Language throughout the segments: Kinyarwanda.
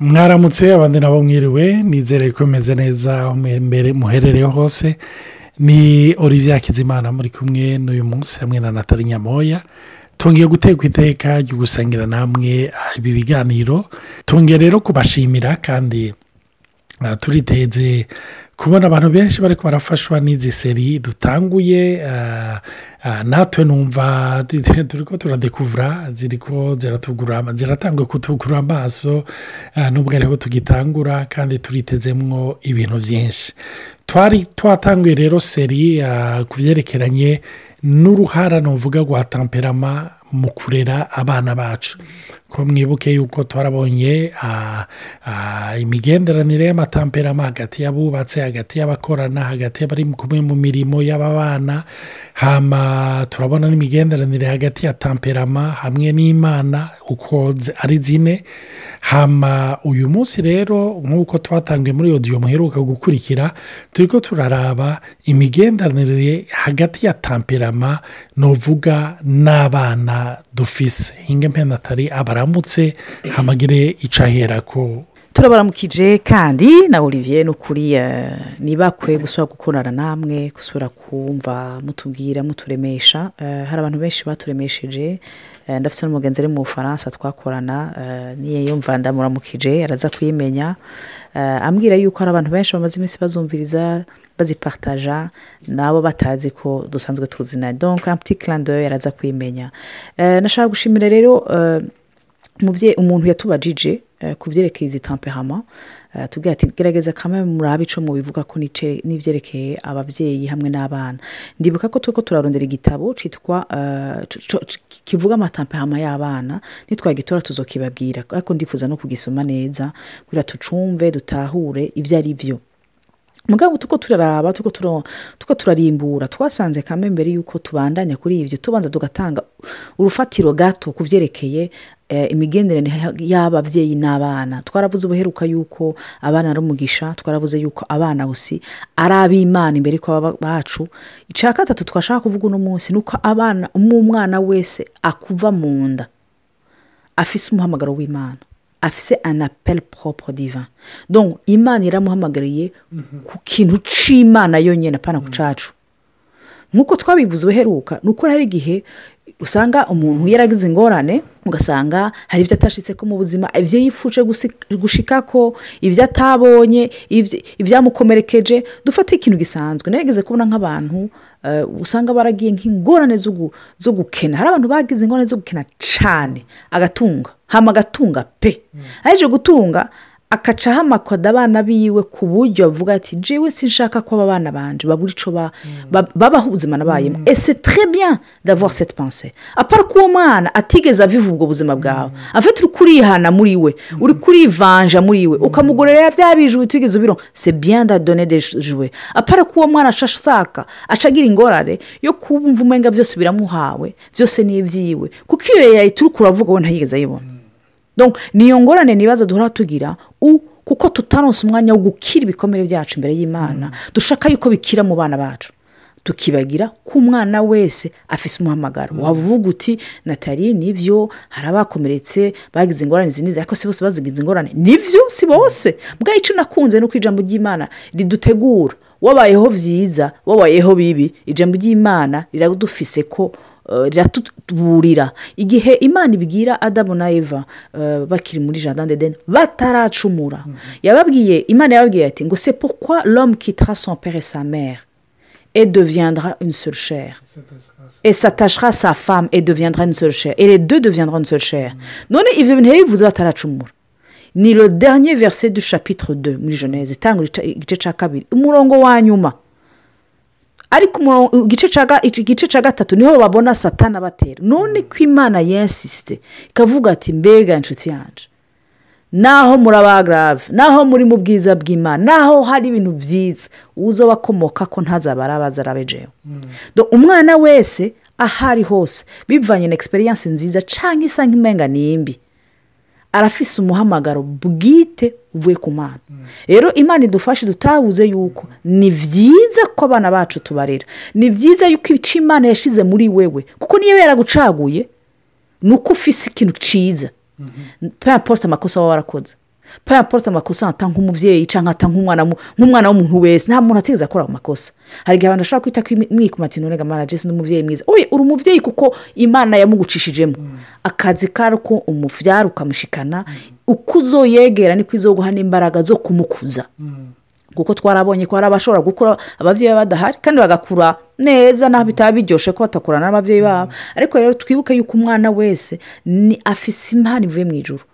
mwaramutse abandi nabo mwiriwe nizere ko meze neza mbere muherereye hose. Ni olivier Kizimana muri kumwe n'uyu munsi hamwe na natali nyamoya. Tongeye gutekwa iteka ryo gusangira namwe ibi biganiro. Tongeye rero kubashimira kandi turiteze kubona abantu benshi bari barafashwa n'izi seri dutanguye natwe numva turi ko turadekuvura ziri ko ziratangwa kutugura amaso nubwo ariho tugitangura kandi turitezemwo ibintu byinshi twari twatanguye rero seri ku byerekeranye n'uruhara nuvuga rwa tamperama mu kurera abana bacu. Ko mwibuke yuko twarabonye imigenderanire y'amatamperama hagati y'abubatse hagati y'abakorana hagati y'abari kumwe mu mirimo y'aba bana hama turabona n'imigenderanire hagati ya tamperama hamwe n'imana uko ari zine. Hama uyu munsi rero nk'uko twatangiye muri odiyo muheruka gukurikira turi ko turaraba imigenderanire hagati ya tamperama nuvuga n'abana dufise. Hinga mpenatari abaramutse hamagire icahera ko turabaramukije kandi na olivier ni ukuri ntibakwe gusubira gukorana namwe gusubira kumva mutubwira muturemesha. Hari abantu benshi baturemesheje. Ndafite n'umugenzi ari mu bufaransa twakorana. Niyo mva ndamuramukije araza kuyimenya. Ambwira yuko hari abantu benshi bamaze iminsi bazumviriza bazipataja nabo batazi ko dusanzwe tuzina donka karande yaraza kuyimenya. Nashaka gushimira rero umuntu yatubajije ku byerekeye izi tamperama tubwira ati gerageza kamwe murabe icyo mubivuga ko n'ibyerekeye ababyeyi hamwe n'abana. Ndibuka ko turi ko turarondera igitabo cyitwa kivuga amatamperama y'abana nitwagitora tuzokibabwira. Ariko ndifuza no kugisoma neza kugira tucumve dutahure ibyo ari byo mugabo tuko turaraba tuko turarimbura. Twasanze kamwe mbere y'uko tubandanya kuri ibyo tubanza tugatanga urufatiro gato ku byerekeye imigenderanire y'ababyeyi n'abana. Twaravuze ubuheruka yuko abana ari umugisha twaravuze yuko abana gusi ari ab'imana imbere ko bacu. Icya gatatu twashaka kuvuga uno munsi ni uko abana umwana wese akuva mu nda afise umuhamagaro w'imana. Afise anapeli poroporo diva donc imana iramuhamagariye ku kintu cy'imana yonyine apana ku cacu nk'uko twabivuze ubuheruka ni uko hari igihe usanga umuntu yaragize ingorane ugasanga hari ibyo atashitse ko mu buzima ibyo yifuje gushika ko ibyo atabonye ibyamukomerekeje dufate ikintu gisanzwe narigeze kubona nk'abantu usanga baragiye nk'ingorane zo gukena. Hari abantu bagize ingorane zo gukena cyane agatunga. Hama agatunga pe. Aheje gutunga akaca ahamakoda abana biwe ku buryo bavuga ati jiwe sinshaka ko aba bana banje babura icyo babaho ubuzima nabayemo. Ese bien d'avoir cette pensée. Apara ko uwo mwana atigeze aviva ubwo buzima bwawe. Afite uri kurihana muri we. Uri kurivanja muri we. Ukamugurira bya bijwe utigeze ubiro se bien d'adone de jouer apara ko uwo mwana ashaka acagira ingorane yo kumva umenga byose biramuhawe byose ni ibyiwe kuko iyo yahita uri kuravuga we ntayigeze ayibona. Niyo ngorane nibaza duhora tugira kuko tutaronse umwanya wo gukira ibikomere byacu imbere y'imana. Dushaka yuko bikira mu bana bacu. Tukibagira ko umwana wese afise umuhamagaro. Wavuga uti natali ni byo hari abakomeretse bagize ingorane zinize ariko si bose bazigize ingorane. Nibyo si bose? Bwaho icyo nakunze ni uko ijambo ry'imana ridutegura. Wabayeho byiza wabayeho bibi ijambo ry'imana riradufise ko riratuburira igihe imana ibwira adamu na eva bakiri muri jardin de deni bataracumura yababwiye imana yababwiye ati ngo se pourquoi l'homme quittera son père et sa mère et deviendra une seule chair et s'attachera sa femme. et deviendra une seule chair. Et les deux deviendront une seule chair. None ibyo bintu bivuze bataracumura ni le dernier verset du chapitre 2 muri geneze itanga igice cya kabiri umurongo wa nyuma. Ariko igice cya gatatu ni ho babona satana batera. None ko imana yensisite ikavuga ati mbega inshuti yanjye naho muri abagarave naho muri mu bwiza bw'imana naho hari ibintu byiza uzo bakomoka ko ntazaba arabaza arabejeho umwana wese aho ari hose bivanye na egisperiyanse nziza cyangwa isa nk'imenga nimbi. Arafise umuhamagaro bwite uvuye ku mana. Rero imana idufashe dutabuze yuko ni byiza ko abana bacu tubarera. Ni byiza yuko ibice imana yashyize muri wewe. Kuko niyo yaragucaguye ni uko ufise ikintu cyiza peraporute amakosa waba warakoze. Paraporute amakosa ata nk'umubyeyi cyangwa ata nk'umwana mu- nk'umwana w'umuntu wese. Nta muntu atigeze akora amakosa hari igihe abantu bashobora kwita mwikuma ati none gamana jesi n'umubyeyi mwiza? Uri umubyeyi kuko imana yamugucishijemo. Akazi kari ko umubyara ukamushikana. Uko uzoyegera niko izoguha n'imbaraga zo kumukuza. Kuko twarabonye ko hari abashobora gukura ababyeyi badahari kandi bagakura neza naho bitaba biryoshye ko batakurana n'ababyeyi babo. Ariko rero twibuke yuko umwana wese ni afise impano ivuye mu ijoro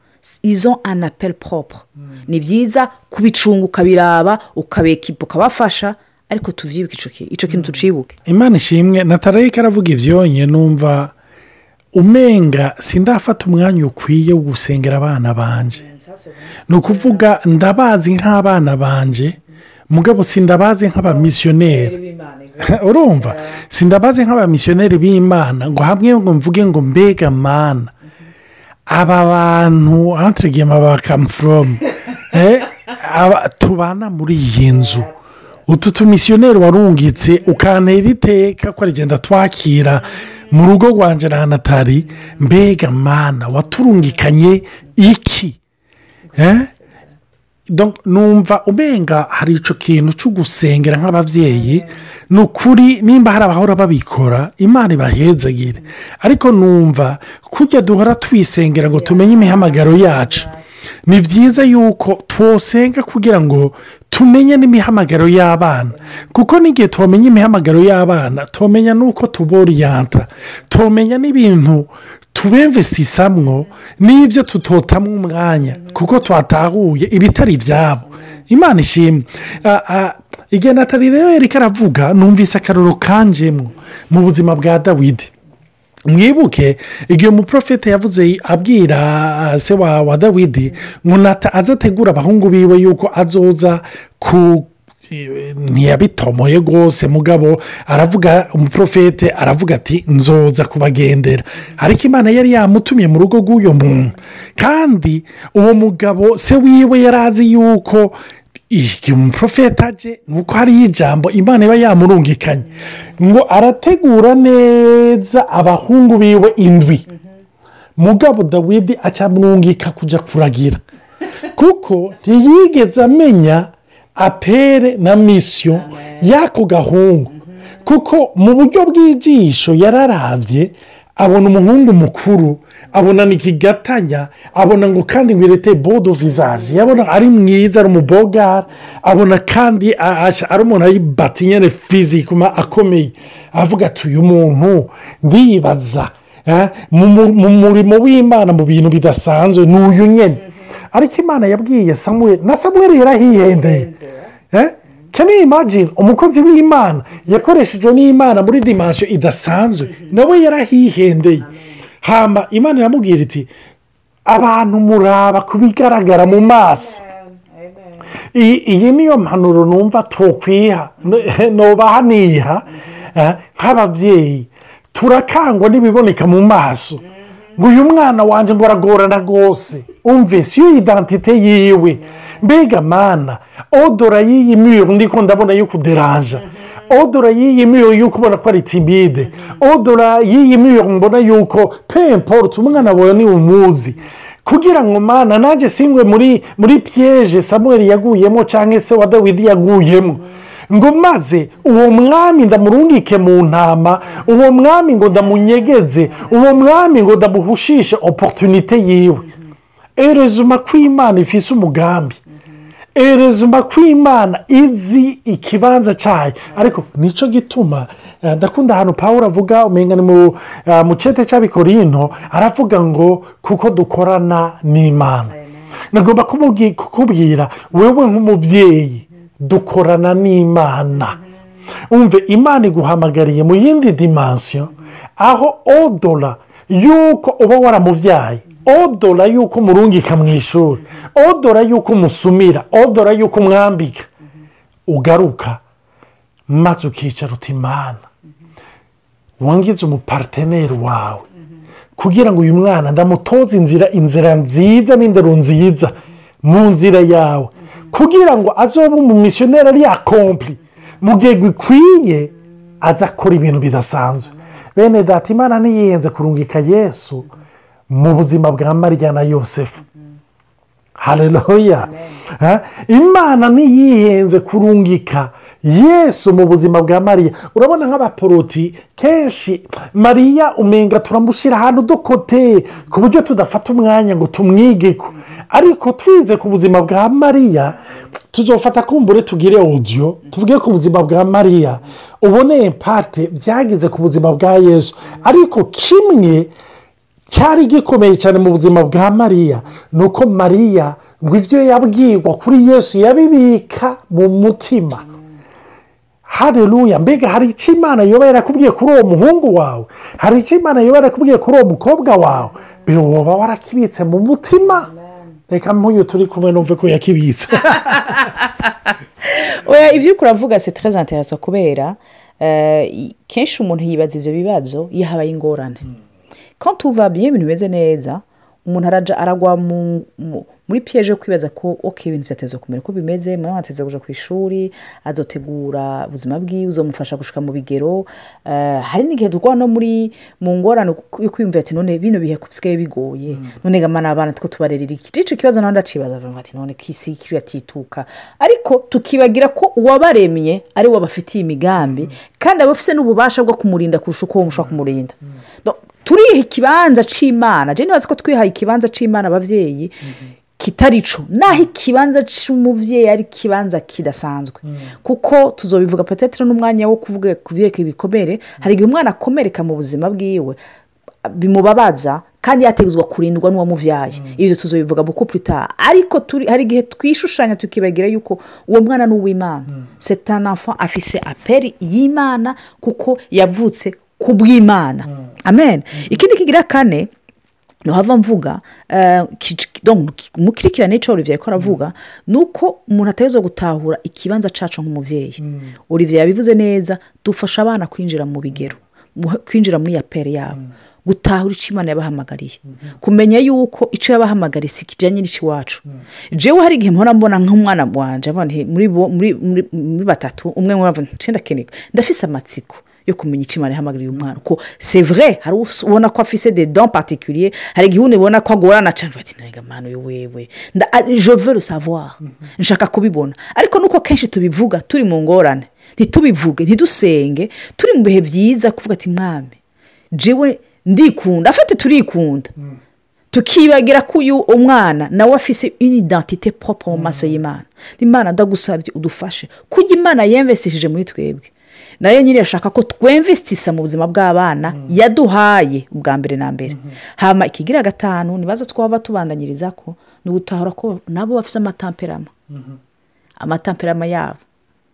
izo anaperi poropure ni byiza kubicunga ukabiraba ukabekipa ukabafasha ariko tubyibuke icyo kintu tucibuke. Imana ishimwe natarayika aravuga ibyonye numva umenga sindafata umwanya ukwiye wo gusengera abana banje. Ni ukuvuga ndabazi nk'abana banje mugabo sindabazi nk'abamisiyoneri. Urumva? Sindabazi nk'abamisiyoneri b'imana ngo hamwe ngo mvuge ngo mbega mana. Aba bantu antirigema bakamuforomu tubana muri iyi nzu. Utu tumisiyoneri warungitse ukantera iteka ko arigenda twakira. Mu rugo rwanjye na natali mbega mana waturungikanye iki? Eh? Numva umenga hari icyo kintu cyo gusengera nk'ababyeyi ni ukuri nimba hari abahora babikora imana ibahezagire ariko numva kujya duhora twisengera ngo tumenye imihamagaro yacu ni byiza yuko twosenga kugira ngo tumenye n'imihamagaro y'abana. Kuko n'igihe twamenya imihamagaro y'abana tumenya n'uko tuboriyanta tumenya n'ibintu tubemvesisamwo n'ibyo tutotamwo umwanya kuko twatahuye ibitari ibyabo imana ishimwe. Igihe natali rero yariko aravuga numvise akaroro kanjemo mu buzima bwa dawidi. Mwibuke igihe umuprofete yavuze abwira se wa dawidi ngo nata aze ategura abahungu biwe yuko azoza ku ntiyabitomoye rwose mugabo aravuga umuprofete aravuga ati nzoza kubagendera. Ariko imana yari yamutumye mu rugo rw'uyu muntu. Kandi uwo mugabo se wiwe yari azi yuko igihe umuprofete aje ni uko hariyo ijambo imana iba yamurungikanye. Ngo arategura neza abahungu biwe indwi. Mugabo dawidi acamwungika kujya kuragira. Kuko ntiyigeze amenya apere na misiyo y'ako gahungu. Kuko mu buryo bw'ijisho yararabye abona umuhungu mukuru abona ni ikigatanya abona ngo kandi ngo irete bodo vizaje yabona ari mwiza ari umubogara abona kandi ari umuntu ayibati nyine fizikuma akomeye. Avuga ati uyu muntu ndibaza eh, mu murimo w'imana mu bintu bidasanzwe ni uyu nyine ariko imana yabwiye samuel na samuel yarahihendeye Eh? can you imagine? Umukozi w'imana yakoreshejwe n'imana muri dimansiyo idasanzwe. Nawe yarahihendeye hamba imana iramubwira iti abantu muraba ku bigaragara mu maso. Iyi niyo mpanuro numva twokwiha nubaha niha eh, nk'ababyeyi turakangwa n'ibiboneka mu maso. Ngo uyu mwana wanjye ngo aragorana rwose umve si yo idantite yiwe. Mbega mana odora y'iyi miyoro ndiko ndabona yo kuderanja odora y'iyi miyoro y'uko ubona ko ari timide. Odora y'iyi miyoro mbona y'uko pemporutu umwana wawe ni umuzi. Kugira ngo mana nanjye singwe muri muri piyeje samuel yaguyemo cyangwa se wa dawidi yaguyemo. Ngo maze uwo mwami ndamurungike mu ntama uwo mwami ngo ndamunyegeze uwo mwami ngo ndamuhushishe oporutunite yiwe. Erezuma ko imana ifise umugambi. Erezuma ko imana izi ikibanza cyayo ariko ni cyo gituma eh, ndakunda ahantu paul avuga umenya ni mu eh, cyete cy'abikorino aravuga ngo kuko dukorana n'imana. Nagomba kumubwi- kukubwira wowe nk'umubyeyi dukorana n'imana. Umve imana iguhamagariye mu yindi dimansiyo aho odora y'uko uba waramubyaye odora y'uko umurungika mu ishuri odora y'uko umusumira odora y'uko umwambika ugaruka maze ukicara uti imana wangize umupariteneri wawe kugira ngo uyu mwana ndamutoze inzira inzira nziza n'indero nziza mu nzira yawe. Kugira ngo azobe umumisiyoneri ari yakompli mu gihe gikwiye aza akora ibintu bidasanzwe. Bene data imana niyenze kurungika yesu mu buzima bwa mariya na yosefu. Hareruya imana ntiyihenze kurungika yesu mu buzima bwa mariya. Urabona nk'abaporoti kenshi mariya umenga turamushyira ahantu dukoteye ku buryo tudafata umwanya ngo tumwigeko. Ariko twize ku buzima bwa mariya tuzofata kumbure tugire odiyo tuvuge ku buzima bwa mariya. Ubone impate byagize ku buzima bwa yesu. Ariko kimwe cyari gikomeye cyane mu buzima bwa mariya ni uko mariya ngo ibyo yabwirwa kuri yesu yabibika mu mutima. Hareruya mbega hari icyo imana yoba yarakubwiye kuri uwo muhungu wawe? Hari icyo imana yoba yarakubwiye kuri uwo mukobwa wawe? Woba warakibitse mu mutima? Reka nk'uyu turi kumwe numve ko yakibitse. Ibyo uravuga se tereza interesa kubera kenshi umuntu yibaza ibyo bibazo iyo habaye ingorane ko tuva ibintu bimeze neza umuntu aragwa muri piyeje yo kwibaza ko oke ibintu byateza kumera uko bimeze mwana ateza kujya ku ishuri azotegura ubuzima bwiwe uzamufasha gushyika mu bigero hari n'igihe dukora no muri mu ngorane yo kwiyumvira ati none bino bihe bisigaye bigoye none gamana abana two tubarerera iki? Icyo kibazo nawe ndacibaza bavuga ati none ku isi kiratituka ariko tukibagira ko uwabaremye ari we bafitiye imigambi kandi aba afite n'ububasha bwo kumurinda kurusha uko mushobora kumurinda. Turiha ikibanza cy'imana jene bazi ko twihaye ikibanza cy'imana ababyeyi kitari cyo naho ikibanza cy'umubyeyi ari ikibanza kidasanzwe. Kuko tuzobivuga patetero n'umwanya wo kuvuga ku byerekeye ibikomere hari igihe umwana akomereka mu buzima bwiwe bimubabaza kandi yateguzwa kurindwa n'uwamubyaye ibyo tuzobivuga buko pita ariko hari igihe twishushanya tukibagira yuko uwo mwana ni uw'imana. Setanafa afise aperi y'imana kuko yavutse ku bw'imana amen. Ikindi kigira kane ntuhava mvuga umukirikirane cyo olivier ko aravuga ni uko umuntu ateza gutahura ikibanza cyacu nk'umubyeyi olivier yabivuze neza dufasha abana kwinjira mu bigero kwinjira muri ya pere yabo gutahura icyo imana yabahamagariye. Kumenya yuko icyo yabahamagariye si kijyanye n'icy'iwacu jewe hari igihe mpora mbona nk'umwana wanjye muri batatu umwe abo keneka ndafise amatsiko. Yo kumenya icyo imana ihamagariye umwana ko sevure hari ubona ko afise de don patikuriye hari igihe ubona ko agorana cyane bati ntabwo mpano wewe. Jove savoir. Nshaka kubibona. Ariko nuko kenshi tubivuga turi mu ngorane. Ntitubivuge ntidusenge. Turi mu bihe byiza kuvuga ati mwami jewe ndikunda. Afite turikunda. Tukibagira ko uyu umwana nawe afise inidantite popo mu maso y'imana. Imana ndagusabye udufashe. Kujya imana yemvesishije muri twebwe. Na yo nyine irashaka ko twemvesitisa mu buzima bw'abana yaduhaye ubwa mbere na mbere. Hama ikigira gatanu nibaza twaba tubandanyiriza ko ni ugutahura ko nabo bafite amatamperama. Amatamperama yabo.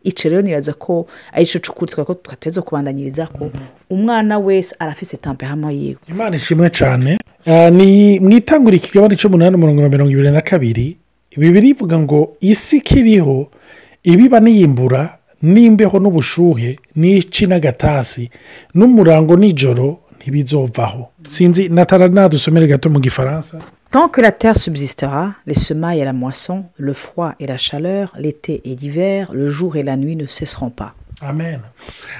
Icyo rero nibaza ko ari cyo cukuri twari ko twateze kubandanyiriza ko umwana wese arafise tamperama yiwe. Imana ishimwe cyane ni mu itangura ikigabane cy'umunani umurongo mirongo ibiri na kabiri. Bibiri ivuga ngo isi ikiriho ibiba niyimbura n'imbeho n'ubushuhe n'ici n'agatasi n'umurango nijoro ntibizovaho. Sinzi natara nadusomere gato mu gifaransa. Tant que la terre subsistera, les semailles et la moisson, le froid et la chaleur, l'été et l'hiver, le jour et la nuit ne cesseront pas. amen.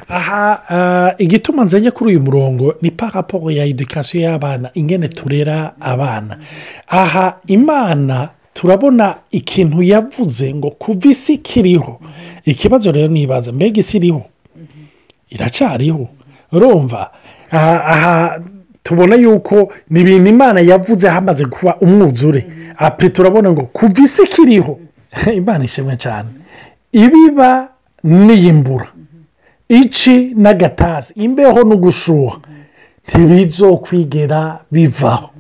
Aha igituma nzanye kuri uyu murongo ni paraporo ya edukasiyo y'abana ingene turera abana. Aha imana turabona ikintu yavuze ngo kuva isi ikiriho ikibazo rero nibaza mbega isi iriho? Iracyariho. Urumva aha tubona yuko ni ibintu imana yavuze hamaze kuba umwuzure. Ape turabona ngo kuva isi ikiriho imana ishimwe cyane. Ibiba n'iyimbura. Ici n'agatasi imbeho no gushuha ntibizokwigera bivaho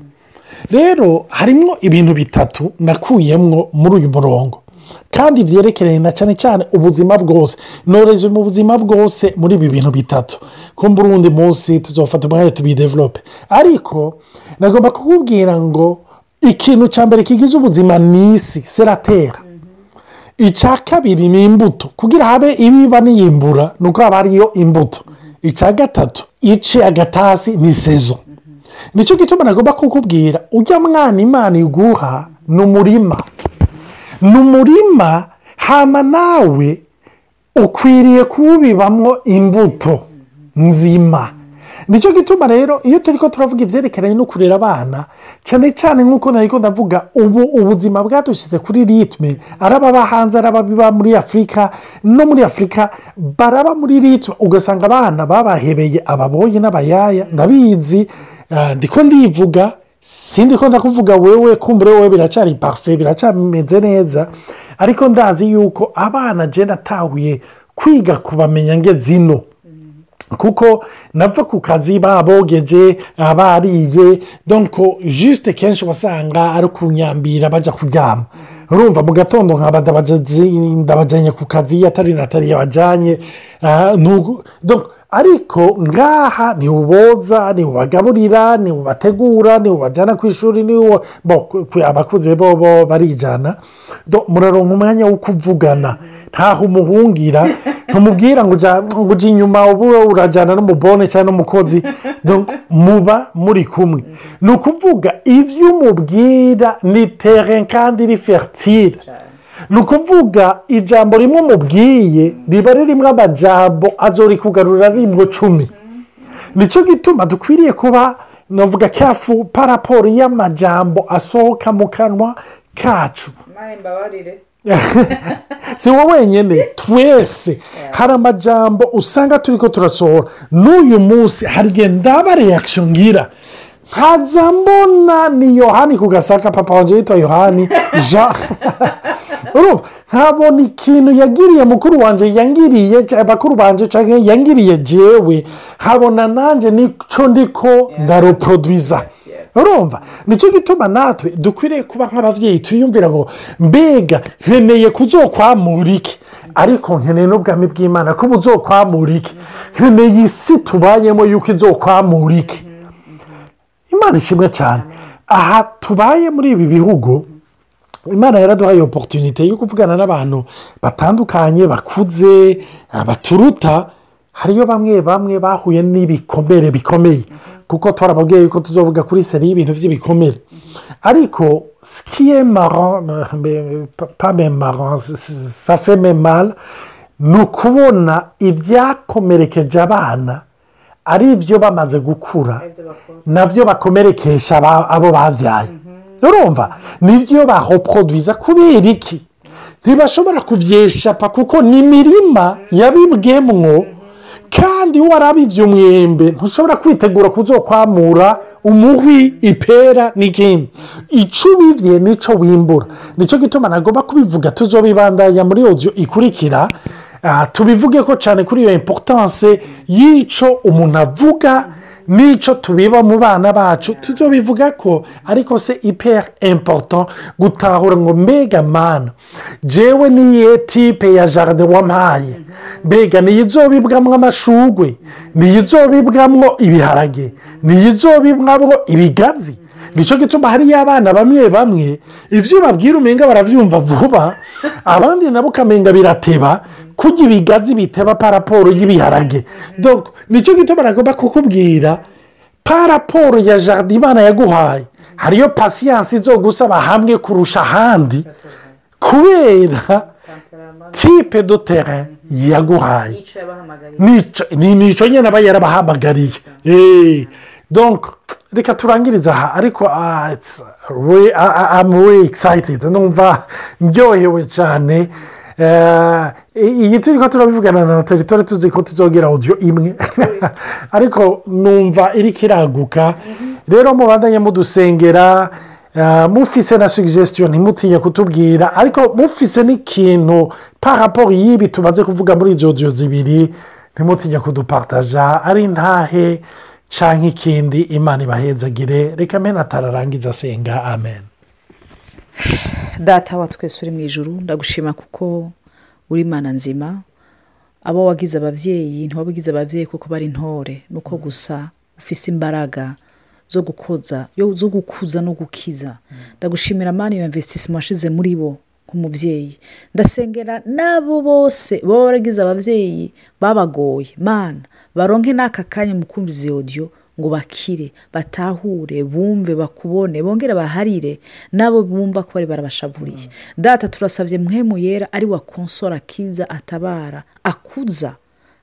rero harimo ibintu bitatu nakuyemo muri uyu murongo. Kandi byerekeranye na cyane cyane ubuzima bwose. Noreze mu buzima bwose muri ibi bintu bitatu. Kumva urundi munsi tuzofata umwanya tubidevelope. Ariko nagomba kukubwira ngo ikintu cya mbere kigize ubuzima ni isi seratera icya kabiri ni imbuto. Kugira habe ibiba n'iyimbura ni uko haba hariyo imbuto. Icya gatatu ici agatasi ni sezo. Ni cyo gituma nagomba kukubwira ujya mwana imana iguha ni umurima. Ni umurima hama nawe ukwiriye kuwubibamo imbuto nzima. Nicyo gituma rero iyo turi ko turavuga ibyerekeranye no kurera abana cyane cyane nk'uko ko ndavuga ubu ubuzima bwadushyize kuri ritme. Ari ababa hanze ari ababiba muri afurika no muri afurika baraba muri ritme. Ugasanga abana babahebeye ababoyi n'abayaya ndabizi ndiko ndivuga sindi ko ndakuvuga wewe kumbure wowe biracyari parufe biracyameze neza. Ariko ndazi yuko abana jena atahuye kwiga kubamenya nge zino. Kuko nava ku kazi babogeje bariye donko jisite kenshi wasanga ari kunyambira bajya kuryama. Urumva mu gatondo nkaba ndabajyanye ku kazi atari natali yabajyanye ah, ariko ngaha ntiwuboza ntiwubagaburira ntiwubategura ntiwubajyana ku ishuri niwo abakuze bo barijyana muraronka umwanya wo kuvugana. Ntaho umuhungira. Ntumubwira ngo ujya inyuma ubu urajyana n'umubone cyangwa n'umukozi. Muba muri kumwe. Ni ukuvuga ibyo umubwira ni tere kandi iri feritire ni ukuvuga ijambo rimwe umubwiye riba ririmo amajambo azorikugarura rimwe cumi. Nicyo gituma dukwiriye kuba navuga cyafu paraporo y'amajambo asohoka mu kanwa kacu. Si wowe wenyine twese. Hari amajambo usanga turi ko turasohora. N'uyu munsi hari igihe ndaba reakisiyo ngira. Nkaza mbona ni yohani ku gasaka papa wanjye yitwa yohani. Jean urumva nkabona ikintu yagiriye mukuru wanjye yangiriye bakuru banjye yangiriye jewe. Nkabona nanjye ni cyo ndiko ndaroporodwiza urumva? Nicyo gituma natwe dukwiriye kuba nk'ababyeyi twiyumvira ngo mbega nkeneye kuzokwamura iki ariko nkeneye n'ubwami bw'imana ko buzokwamura iki nkeneye isi tubayemo yuko izokwamura iki imana ishimwe cyane aha tubaye muri ibi bihugu imana yaraduhaye oporutunite yo kuvugana n'abantu batandukanye bakuze baturuta hariyo bamwe bamwe bahuye n'ibikomere bikomeye. Kuko twarababwiye yuko tuzovuga kuri seri y'ibintu by'ibikomere. Ariko sikiye maro pame maro safeme mara ni ukubona ibyakomerekeje abana ari ibyo bamaze gukura. Nabyo bakomerekesha abo babyaye. Urumva? Nibyo bahoporodwiza kubera iki? Ntibashobora kubyeshapa kuko ni imirima yabibwemwo kandi warabibye umwembe ntushobora kwitegura kuzokwamura umuhwi ipera n'ikindi. Icyo ubibye ni cyo wimbura. Nicyo gituma nagomba kubivuga tuzobibandanya muri odiyo ikurikira. Ah, tubivuge ko cyane kuri iyo importance y'icyo umuntu avuga n'icyo tubiba mu bana bacu tuzobivuga ko ariko se iperi important gutahura ngo mbega mana jewe niye tipe ya jaride wampaye mbega niyo izobibwamo amashugwe? Niyo izobibwamo ibiharage? Niyo izobibwamo ibigazi? Ni cyo gituma hariyo abana bamwe bamwe. Ibyo babwira umenga barabyumva vuba. Abandi nabo ukamenga birateba kurya ibigazi biteba paraporo y'ibiharage. Nicyo gituma nagomba kukubwira paraporo ya jaride imana yaguhaye. Hariyo pasiyanse zo gusaba hamwe kurusha ahandi. Kubera tipe do tere yaguhaye. Nicyo nyine aba yarabahamagariye. Donc reka turangirize aha ariko ah, re- I- I- I'm really excited. Numva ndyohewe cyane. Eh, iyi turi ko turabivugana na teritore tuzi ko tuzogera odiyo imwe. Ariko numva iriko iraguka rero mubandanye mudusengera eh, mufise na sugisesitiyo ntimutinye kutubwira. Ariko mufise n'ikintu paraporo y'ibi tumaze kuvuga muri izo odiyo zibiri ntimutinye kudupartaja ari ntahe? Cyangwa ikindi imana ibahezagire reka mena atararangiza asenga amen. Data wa twese uri mu ijuru ndagushima kuko uri imana nzima. Abo wagize ababyeyi ntiwabagize ababyeyi kuko bari intore. Ni uko gusa ufise imbaraga zo gukoza zo gukuza no gukiza. Ndagushimira mani iyo imvesitisima washize muri bo. Nk'umubyeyi ndasengera n'abo bose baba baragize ababyeyi babagoye. Mana baronke n'aka kanya mu kumva izi odiyo ngo bakire batahure bumve bakubone bongere baharire. Nabo bumva ko bari barabashavuriye. Data turasabye mwemu yera ari wa konsora akiza atabara akuza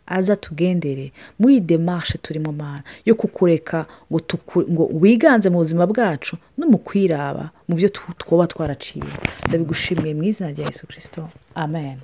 aza tugendere. Muri demarche turimo mana yo kukureka ngo wiganze mu buzima bwacu no mu kwiraba mu byo twoba twaraciye. Ndabigushimiye mu izina rya yesu kirisito amen.